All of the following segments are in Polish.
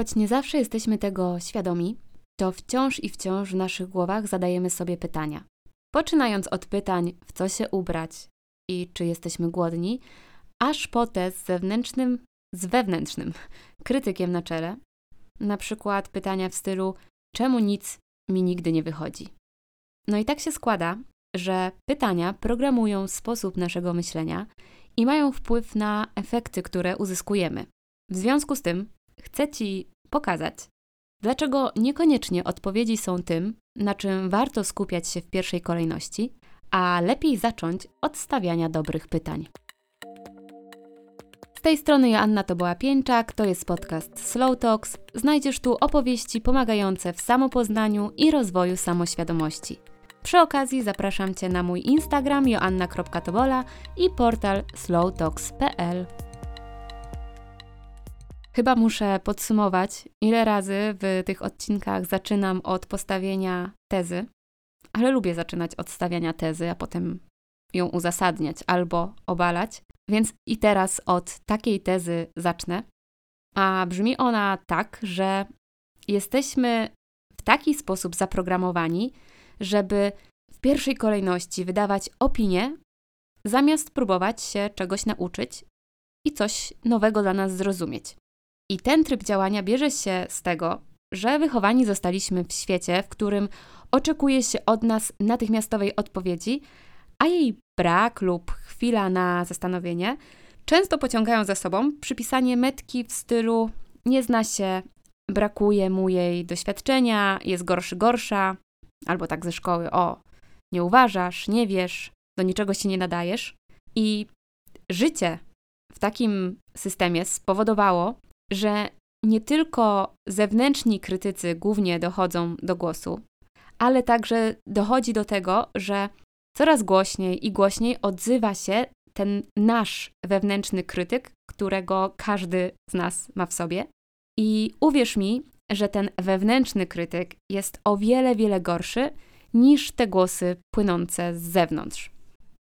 choć nie zawsze jesteśmy tego świadomi, to wciąż i wciąż w naszych głowach zadajemy sobie pytania. Poczynając od pytań, w co się ubrać i czy jesteśmy głodni, aż po te z zewnętrznym, z wewnętrznym krytykiem na czele, na przykład pytania w stylu: czemu nic mi nigdy nie wychodzi? No i tak się składa, że pytania programują sposób naszego myślenia i mają wpływ na efekty, które uzyskujemy. W związku z tym chcę Ci pokazać, dlaczego niekoniecznie odpowiedzi są tym, na czym warto skupiać się w pierwszej kolejności, a lepiej zacząć od stawiania dobrych pytań. Z tej strony Joanna Toboła Pieńczak, to jest podcast Slow Talks. Znajdziesz tu opowieści pomagające w samopoznaniu i rozwoju samoświadomości. Przy okazji zapraszam Cię na mój Instagram joanna.tobola i portal slowtalks.pl. Chyba muszę podsumować, ile razy w tych odcinkach zaczynam od postawienia tezy, ale lubię zaczynać od stawiania tezy, a potem ją uzasadniać albo obalać. Więc i teraz od takiej tezy zacznę. A brzmi ona tak, że jesteśmy w taki sposób zaprogramowani, żeby w pierwszej kolejności wydawać opinie, zamiast próbować się czegoś nauczyć i coś nowego dla nas zrozumieć. I ten tryb działania bierze się z tego, że wychowani zostaliśmy w świecie, w którym oczekuje się od nas natychmiastowej odpowiedzi, a jej brak lub chwila na zastanowienie często pociągają za sobą przypisanie metki w stylu nie zna się, brakuje mu jej doświadczenia, jest gorszy, gorsza, albo tak ze szkoły, o, nie uważasz, nie wiesz, do niczego się nie nadajesz. I życie w takim systemie spowodowało, że nie tylko zewnętrzni krytycy głównie dochodzą do głosu, ale także dochodzi do tego, że coraz głośniej i głośniej odzywa się ten nasz wewnętrzny krytyk, którego każdy z nas ma w sobie. I uwierz mi, że ten wewnętrzny krytyk jest o wiele, wiele gorszy niż te głosy płynące z zewnątrz.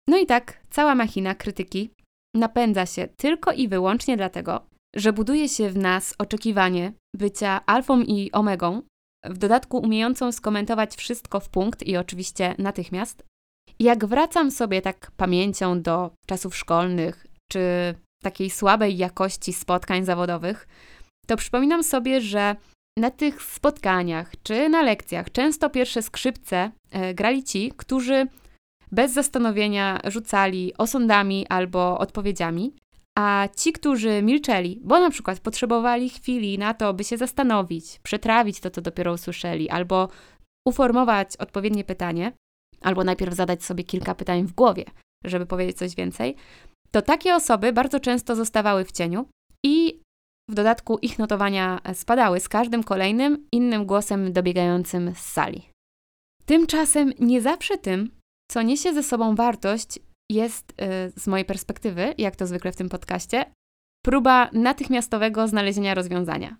No i tak, cała machina krytyki napędza się tylko i wyłącznie dlatego, że buduje się w nas oczekiwanie bycia alfą i omegą, w dodatku umiejącą skomentować wszystko w punkt i oczywiście natychmiast. Jak wracam sobie tak pamięcią do czasów szkolnych czy takiej słabej jakości spotkań zawodowych, to przypominam sobie, że na tych spotkaniach czy na lekcjach często pierwsze skrzypce e, grali ci, którzy bez zastanowienia rzucali osądami albo odpowiedziami, a ci, którzy milczeli, bo na przykład potrzebowali chwili na to, by się zastanowić, przetrawić to, co dopiero usłyszeli, albo uformować odpowiednie pytanie, albo najpierw zadać sobie kilka pytań w głowie, żeby powiedzieć coś więcej, to takie osoby bardzo często zostawały w cieniu i w dodatku ich notowania spadały z każdym kolejnym innym głosem dobiegającym z sali. Tymczasem nie zawsze tym, co niesie ze sobą wartość, jest y, z mojej perspektywy, jak to zwykle w tym podcaście, próba natychmiastowego znalezienia rozwiązania.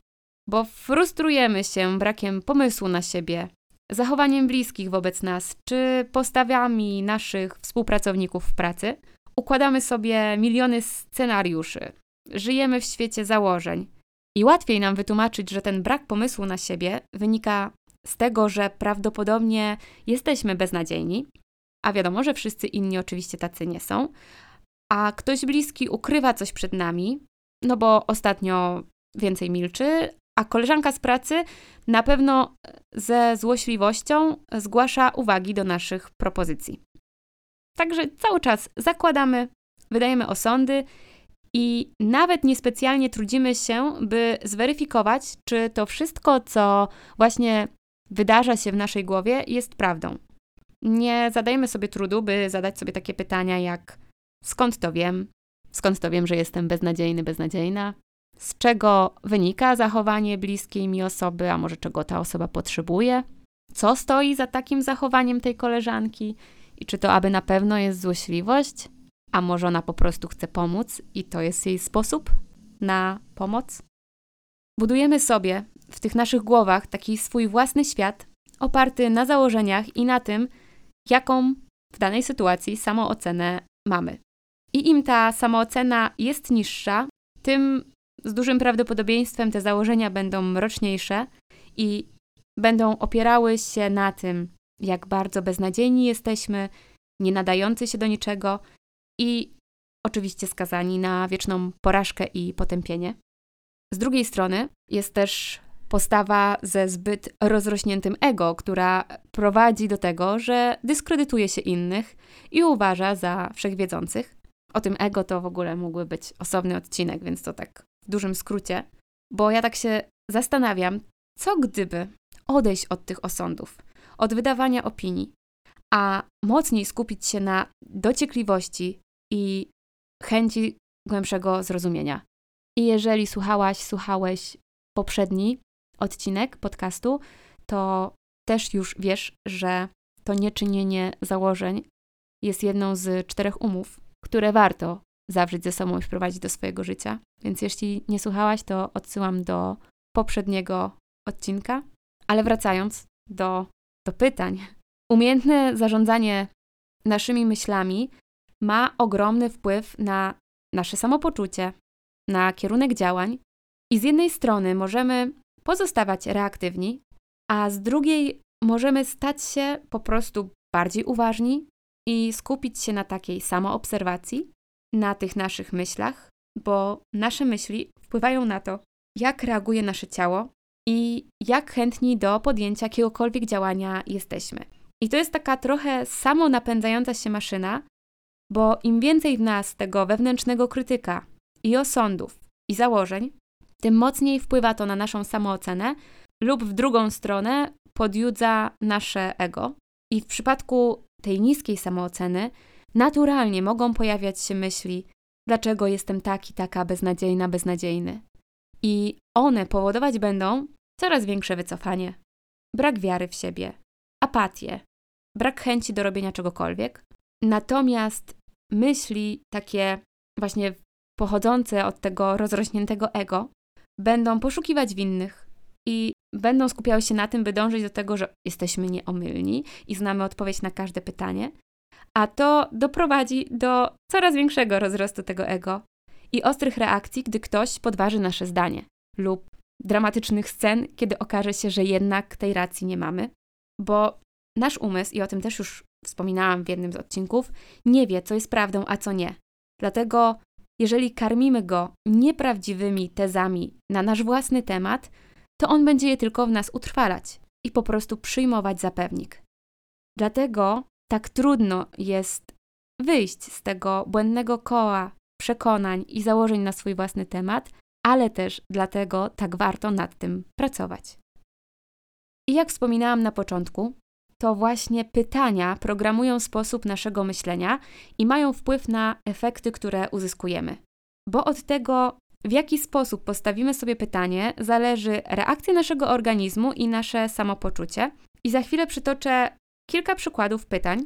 Bo frustrujemy się brakiem pomysłu na siebie, zachowaniem bliskich wobec nas, czy postawami naszych współpracowników w pracy. Układamy sobie miliony scenariuszy, żyjemy w świecie założeń i łatwiej nam wytłumaczyć, że ten brak pomysłu na siebie wynika z tego, że prawdopodobnie jesteśmy beznadziejni, a wiadomo, że wszyscy inni oczywiście tacy nie są, a ktoś bliski ukrywa coś przed nami, no bo ostatnio więcej milczy, a koleżanka z pracy na pewno ze złośliwością zgłasza uwagi do naszych propozycji. Także cały czas zakładamy, wydajemy osądy i nawet niespecjalnie trudzimy się, by zweryfikować, czy to wszystko, co właśnie wydarza się w naszej głowie, jest prawdą. Nie zadajmy sobie trudu, by zadać sobie takie pytania jak skąd to wiem, skąd to wiem, że jestem beznadziejny, beznadziejna, z czego wynika zachowanie bliskiej mi osoby, a może czego ta osoba potrzebuje, co stoi za takim zachowaniem tej koleżanki? I czy to aby na pewno jest złośliwość, a może ona po prostu chce pomóc i to jest jej sposób na pomoc? Budujemy sobie w tych naszych głowach taki swój własny świat, oparty na założeniach i na tym, jaką w danej sytuacji samoocenę mamy. I im ta samoocena jest niższa, tym z dużym prawdopodobieństwem te założenia będą mroczniejsze i będą opierały się na tym, jak bardzo beznadziejni jesteśmy, nie nadający się do niczego i oczywiście skazani na wieczną porażkę i potępienie. Z drugiej strony jest też postawa ze zbyt rozrośniętym ego, która prowadzi do tego, że dyskredytuje się innych i uważa za wszechwiedzących. O tym ego to w ogóle mógłby być osobny odcinek, więc to tak w dużym skrócie, bo ja tak się zastanawiam, co gdyby odejść od tych osądów, od wydawania opinii, a mocniej skupić się na dociekliwości i chęci głębszego zrozumienia. I jeżeli słuchałaś, słuchałeś poprzedni odcinek podcastu, to też już wiesz, że to nieczynienie założeń jest jedną z czterech umów, które warto zawrzeć ze sobą i wprowadzić do swojego życia. Więc jeśli nie słuchałaś, to odsyłam do poprzedniego odcinka. Ale wracając do, do pytań, umiejętne zarządzanie naszymi myślami ma ogromny wpływ na nasze samopoczucie, na kierunek działań. I z jednej strony możemy pozostawać reaktywni, a z drugiej możemy stać się po prostu bardziej uważni i skupić się na takiej samoobserwacji, na tych naszych myślach, bo nasze myśli wpływają na to, jak reaguje nasze ciało i jak chętni do podjęcia jakiegokolwiek działania jesteśmy. I to jest taka trochę samo napędzająca się maszyna, bo im więcej w nas tego wewnętrznego krytyka i osądów i założeń, tym mocniej wpływa to na naszą samoocenę lub w drugą stronę podjudza nasze ego. I w przypadku tej niskiej samooceny naturalnie mogą pojawiać się myśli, dlaczego jestem taki, taka beznadziejna, beznadziejny. I one powodować będą coraz większe wycofanie, brak wiary w siebie, apatię, brak chęci do robienia czegokolwiek. Natomiast myśli takie właśnie pochodzące od tego rozrośniętego ego będą poszukiwać winnych i będą skupiały się na tym, by dążyć do tego, że jesteśmy nieomylni i znamy odpowiedź na każde pytanie, a to doprowadzi do coraz większego rozrostu tego ego i ostrych reakcji, gdy ktoś podważy nasze zdanie, lub dramatycznych scen, kiedy okaże się, że jednak tej racji nie mamy, bo nasz umysł, i o tym też już wspominałam w jednym z odcinków, nie wie, co jest prawdą, a co nie. Dlatego jeżeli karmimy go nieprawdziwymi tezami na nasz własny temat, to on będzie je tylko w nas utrwalać i po prostu przyjmować za pewnik. Dlatego tak trudno jest wyjść z tego błędnego koła przekonań i założeń na swój własny temat, ale też dlatego tak warto nad tym pracować. I jak wspominałam na początku, to właśnie pytania programują sposób naszego myślenia i mają wpływ na efekty, które uzyskujemy. Bo od tego, w jaki sposób postawimy sobie pytanie, zależy reakcja naszego organizmu i nasze samopoczucie. I za chwilę przytoczę kilka przykładów pytań,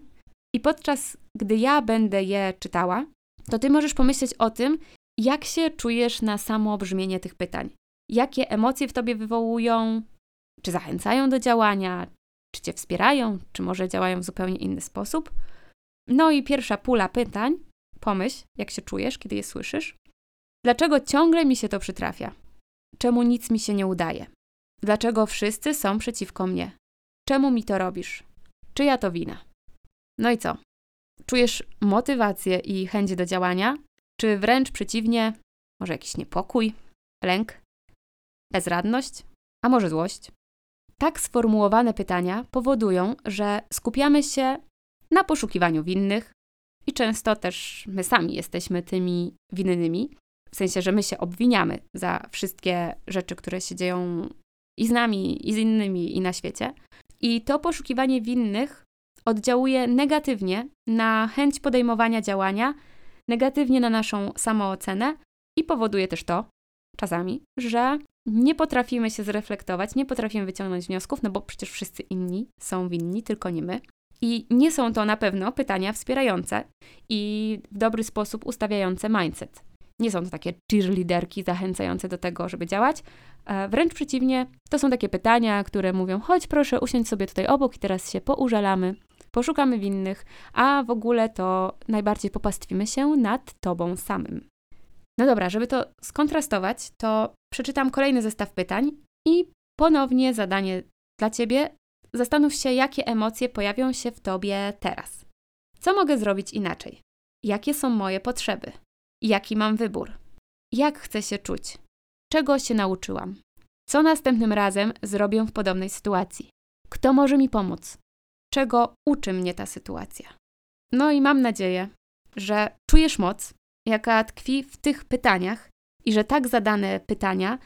i podczas gdy ja będę je czytała, to ty możesz pomyśleć o tym, jak się czujesz na samo brzmienie tych pytań. Jakie emocje w tobie wywołują, czy zachęcają do działania, czy cię wspierają, czy może działają w zupełnie inny sposób. No i pierwsza pula pytań. Pomyśl, jak się czujesz, kiedy je słyszysz. Dlaczego ciągle mi się to przytrafia? Czemu nic mi się nie udaje? Dlaczego wszyscy są przeciwko mnie? Czemu mi to robisz? Czyja to wina? No i co? Czujesz motywację i chęć do działania? Czy wręcz przeciwnie, może jakiś niepokój, lęk, bezradność, a może złość? Tak sformułowane pytania powodują, że skupiamy się na poszukiwaniu winnych i często też my sami jesteśmy tymi winnymi, w sensie, że my się obwiniamy za wszystkie rzeczy, które się dzieją i z nami, i z innymi, i na świecie. I to poszukiwanie winnych oddziałuje negatywnie na chęć podejmowania działania, negatywnie na naszą samoocenę i powoduje też to, czasami, że nie potrafimy się zreflektować, nie potrafimy wyciągnąć wniosków, no bo przecież wszyscy inni są winni, tylko nie my. I nie są to na pewno pytania wspierające i w dobry sposób ustawiające mindset. Nie są to takie cheerleaderki zachęcające do tego, żeby działać. Wręcz przeciwnie, to są takie pytania, które mówią: chodź proszę, usiądź sobie tutaj obok i teraz się poużalamy, poszukamy winnych, a w ogóle to najbardziej popastwimy się nad tobą samym. No dobra, żeby to skontrastować, to przeczytam kolejny zestaw pytań i ponownie zadanie dla ciebie. Zastanów się, jakie emocje pojawią się w tobie teraz. Co mogę zrobić inaczej? Jakie są moje potrzeby? Jaki mam wybór? Jak chcę się czuć? Czego się nauczyłam? Co następnym razem zrobię w podobnej sytuacji? Kto może mi pomóc? Czego uczy mnie ta sytuacja? No i mam nadzieję, że czujesz moc, jaka tkwi w tych pytaniach i że tak zadane pytania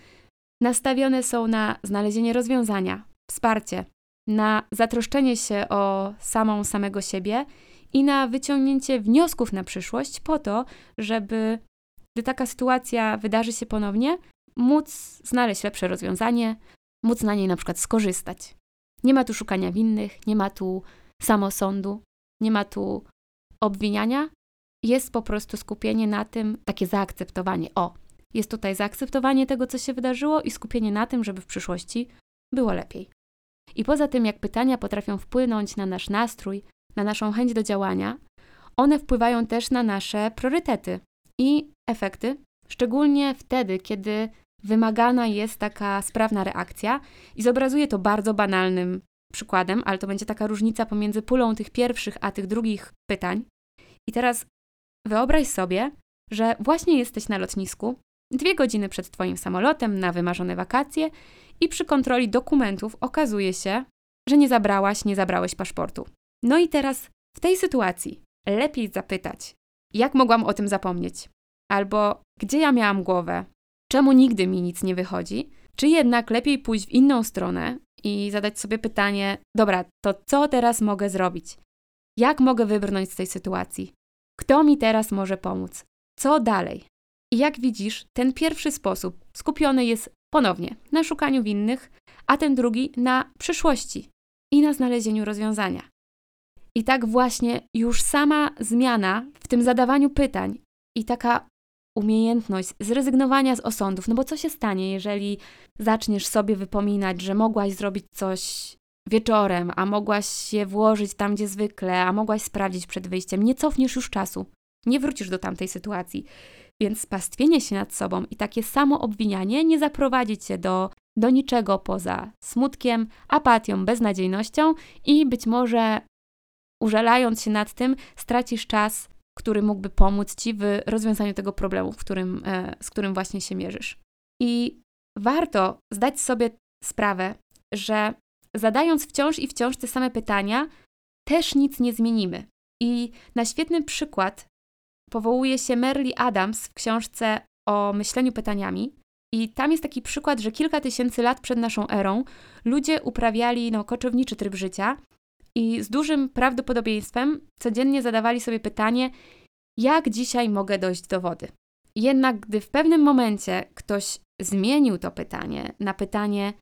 nastawione są na znalezienie rozwiązania, wsparcie, na zatroszczenie się o samą samego siebie i na wyciągnięcie wniosków na przyszłość po to, żeby gdy taka sytuacja wydarzy się ponownie, móc znaleźć lepsze rozwiązanie, móc na niej na przykład skorzystać. Nie ma tu szukania winnych, nie ma tu samosądu, nie ma tu obwiniania, jest po prostu skupienie na tym, takie zaakceptowanie. O, jest tutaj zaakceptowanie tego, co się wydarzyło i skupienie na tym, żeby w przyszłości było lepiej. I poza tym, jak pytania potrafią wpłynąć na nasz nastrój, na naszą chęć do działania, one wpływają też na nasze priorytety i efekty, szczególnie wtedy, kiedy wymagana jest taka sprawna reakcja. I zobrazuję to bardzo banalnym przykładem, ale to będzie taka różnica pomiędzy pulą tych pierwszych a tych drugich pytań. I teraz wyobraź sobie, że właśnie jesteś na lotnisku, dwie godziny przed Twoim samolotem na wymarzone wakacje i przy kontroli dokumentów okazuje się, że nie zabrałaś, nie zabrałeś paszportu. No i teraz w tej sytuacji lepiej zapytać, jak mogłam o tym zapomnieć? Albo gdzie ja miałam głowę? Czemu nigdy mi nic nie wychodzi? Czy jednak lepiej pójść w inną stronę i zadać sobie pytanie: dobra, to co teraz mogę zrobić? Jak mogę wybrnąć z tej sytuacji? Kto mi teraz może pomóc? Co dalej? I jak widzisz, ten pierwszy sposób skupiony jest ponownie na szukaniu winnych, a ten drugi na przyszłości i na znalezieniu rozwiązania. I tak właśnie już sama zmiana w tym zadawaniu pytań i taka umiejętność zrezygnowania z osądów, no bo co się stanie, jeżeli zaczniesz sobie wypominać, że mogłaś zrobić coś wieczorem, a mogłaś się włożyć tam, gdzie zwykle, a mogłaś sprawdzić przed wyjściem, nie cofniesz już czasu, nie wrócisz do tamtej sytuacji. Więc pastwienie się nad sobą i takie samo obwinianie nie zaprowadzi cię do, do niczego poza smutkiem, apatią, beznadziejnością i być może użalając się nad tym, stracisz czas, który mógłby pomóc ci w rozwiązaniu tego problemu, w którym, e, z którym właśnie się mierzysz. I warto zdać sobie sprawę, że zadając wciąż i wciąż te same pytania, też nic nie zmienimy. I na świetny przykład powołuje się Merli Adams w książce o myśleniu pytaniami. I tam jest taki przykład, że kilka tysięcy lat przed naszą erą ludzie uprawiali no, koczowniczy tryb życia i z dużym prawdopodobieństwem codziennie zadawali sobie pytanie, jak dzisiaj mogę dojść do wody. Jednak gdy w pewnym momencie ktoś zmienił to pytanie na pytanie,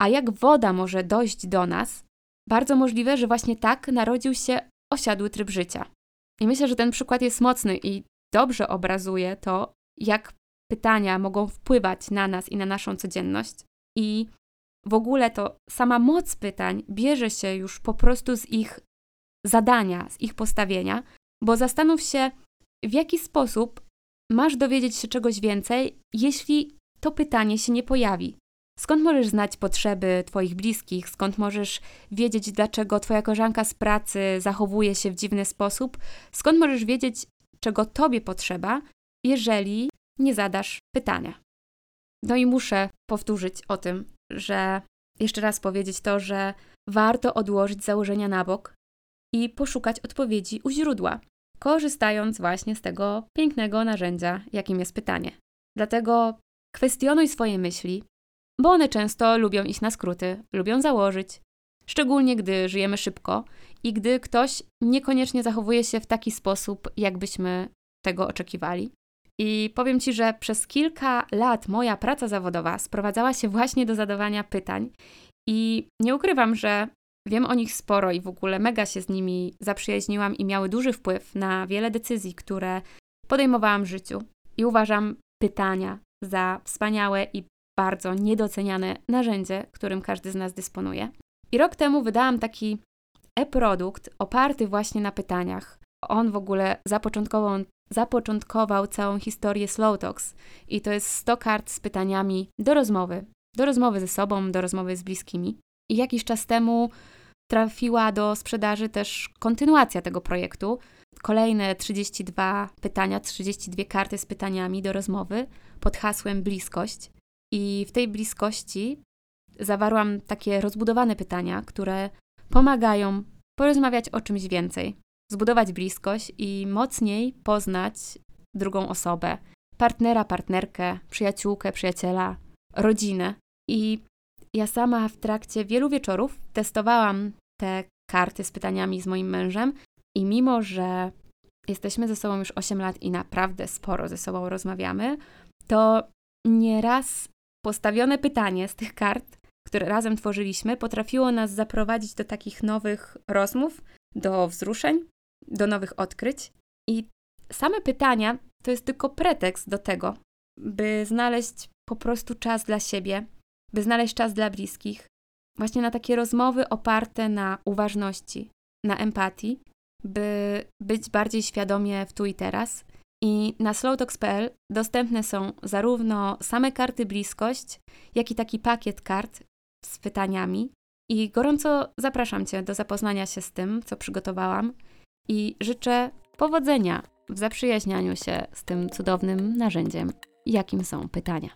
a jak woda może dojść do nas, bardzo możliwe, że właśnie tak narodził się osiadły tryb życia. I myślę, że ten przykład jest mocny i dobrze obrazuje to, jak pytania mogą wpływać na nas i na naszą codzienność. I w ogóle to sama moc pytań bierze się już po prostu z ich zadania, z ich postawienia, bo zastanów się, w jaki sposób masz dowiedzieć się czegoś więcej, jeśli to pytanie się nie pojawi. Skąd możesz znać potrzeby Twoich bliskich? Skąd możesz wiedzieć, dlaczego Twoja koleżanka z pracy zachowuje się w dziwny sposób? Skąd możesz wiedzieć, czego Tobie potrzeba, jeżeli nie zadasz pytania? No i muszę powtórzyć o tym, że jeszcze raz powiedzieć to, że warto odłożyć założenia na bok i poszukać odpowiedzi u źródła, korzystając właśnie z tego pięknego narzędzia, jakim jest pytanie. Dlatego kwestionuj swoje myśli, bo one często lubią iść na skróty, lubią założyć, szczególnie gdy żyjemy szybko i gdy ktoś niekoniecznie zachowuje się w taki sposób, jakbyśmy tego oczekiwali. I powiem Ci, że przez kilka lat moja praca zawodowa sprowadzała się właśnie do zadawania pytań, i nie ukrywam, że wiem o nich sporo i w ogóle mega się z nimi zaprzyjaźniłam i miały duży wpływ na wiele decyzji, które podejmowałam w życiu. I uważam pytania za wspaniałe i bardzo niedoceniane narzędzie, którym każdy z nas dysponuje. I rok temu wydałam taki e-produkt oparty właśnie na pytaniach. On w ogóle zapoczątkował zapoczątkował całą historię Slow Talks. I to jest 100 kart z pytaniami do rozmowy. Do rozmowy ze sobą, do rozmowy z bliskimi. I jakiś czas temu trafiła do sprzedaży też kontynuacja tego projektu. Kolejne 32 pytania, 32 karty z pytaniami do rozmowy pod hasłem bliskość. I w tej bliskości zawarłam takie rozbudowane pytania, które pomagają porozmawiać o czymś więcej, zbudować bliskość i mocniej poznać drugą osobę, partnera, partnerkę, przyjaciółkę, przyjaciela, rodzinę. I ja sama w trakcie wielu wieczorów testowałam te karty z pytaniami z moim mężem i mimo, że jesteśmy ze sobą już 8 lat i naprawdę sporo ze sobą rozmawiamy, to nieraz postawione pytanie z tych kart, które razem tworzyliśmy, potrafiło nas zaprowadzić do takich nowych rozmów, do wzruszeń, do nowych odkryć. I same pytania to jest tylko pretekst do tego, by znaleźć po prostu czas dla siebie, by znaleźć czas dla bliskich, właśnie na takie rozmowy oparte na uważności, na empatii, by być bardziej świadomie w tu i teraz. I na slowtalks.pl dostępne są zarówno same karty bliskość, jak i taki pakiet kart z pytaniami. I gorąco zapraszam Cię do zapoznania się z tym, co przygotowałam i życzę powodzenia w zaprzyjaźnianiu się z tym cudownym narzędziem, jakim są pytania.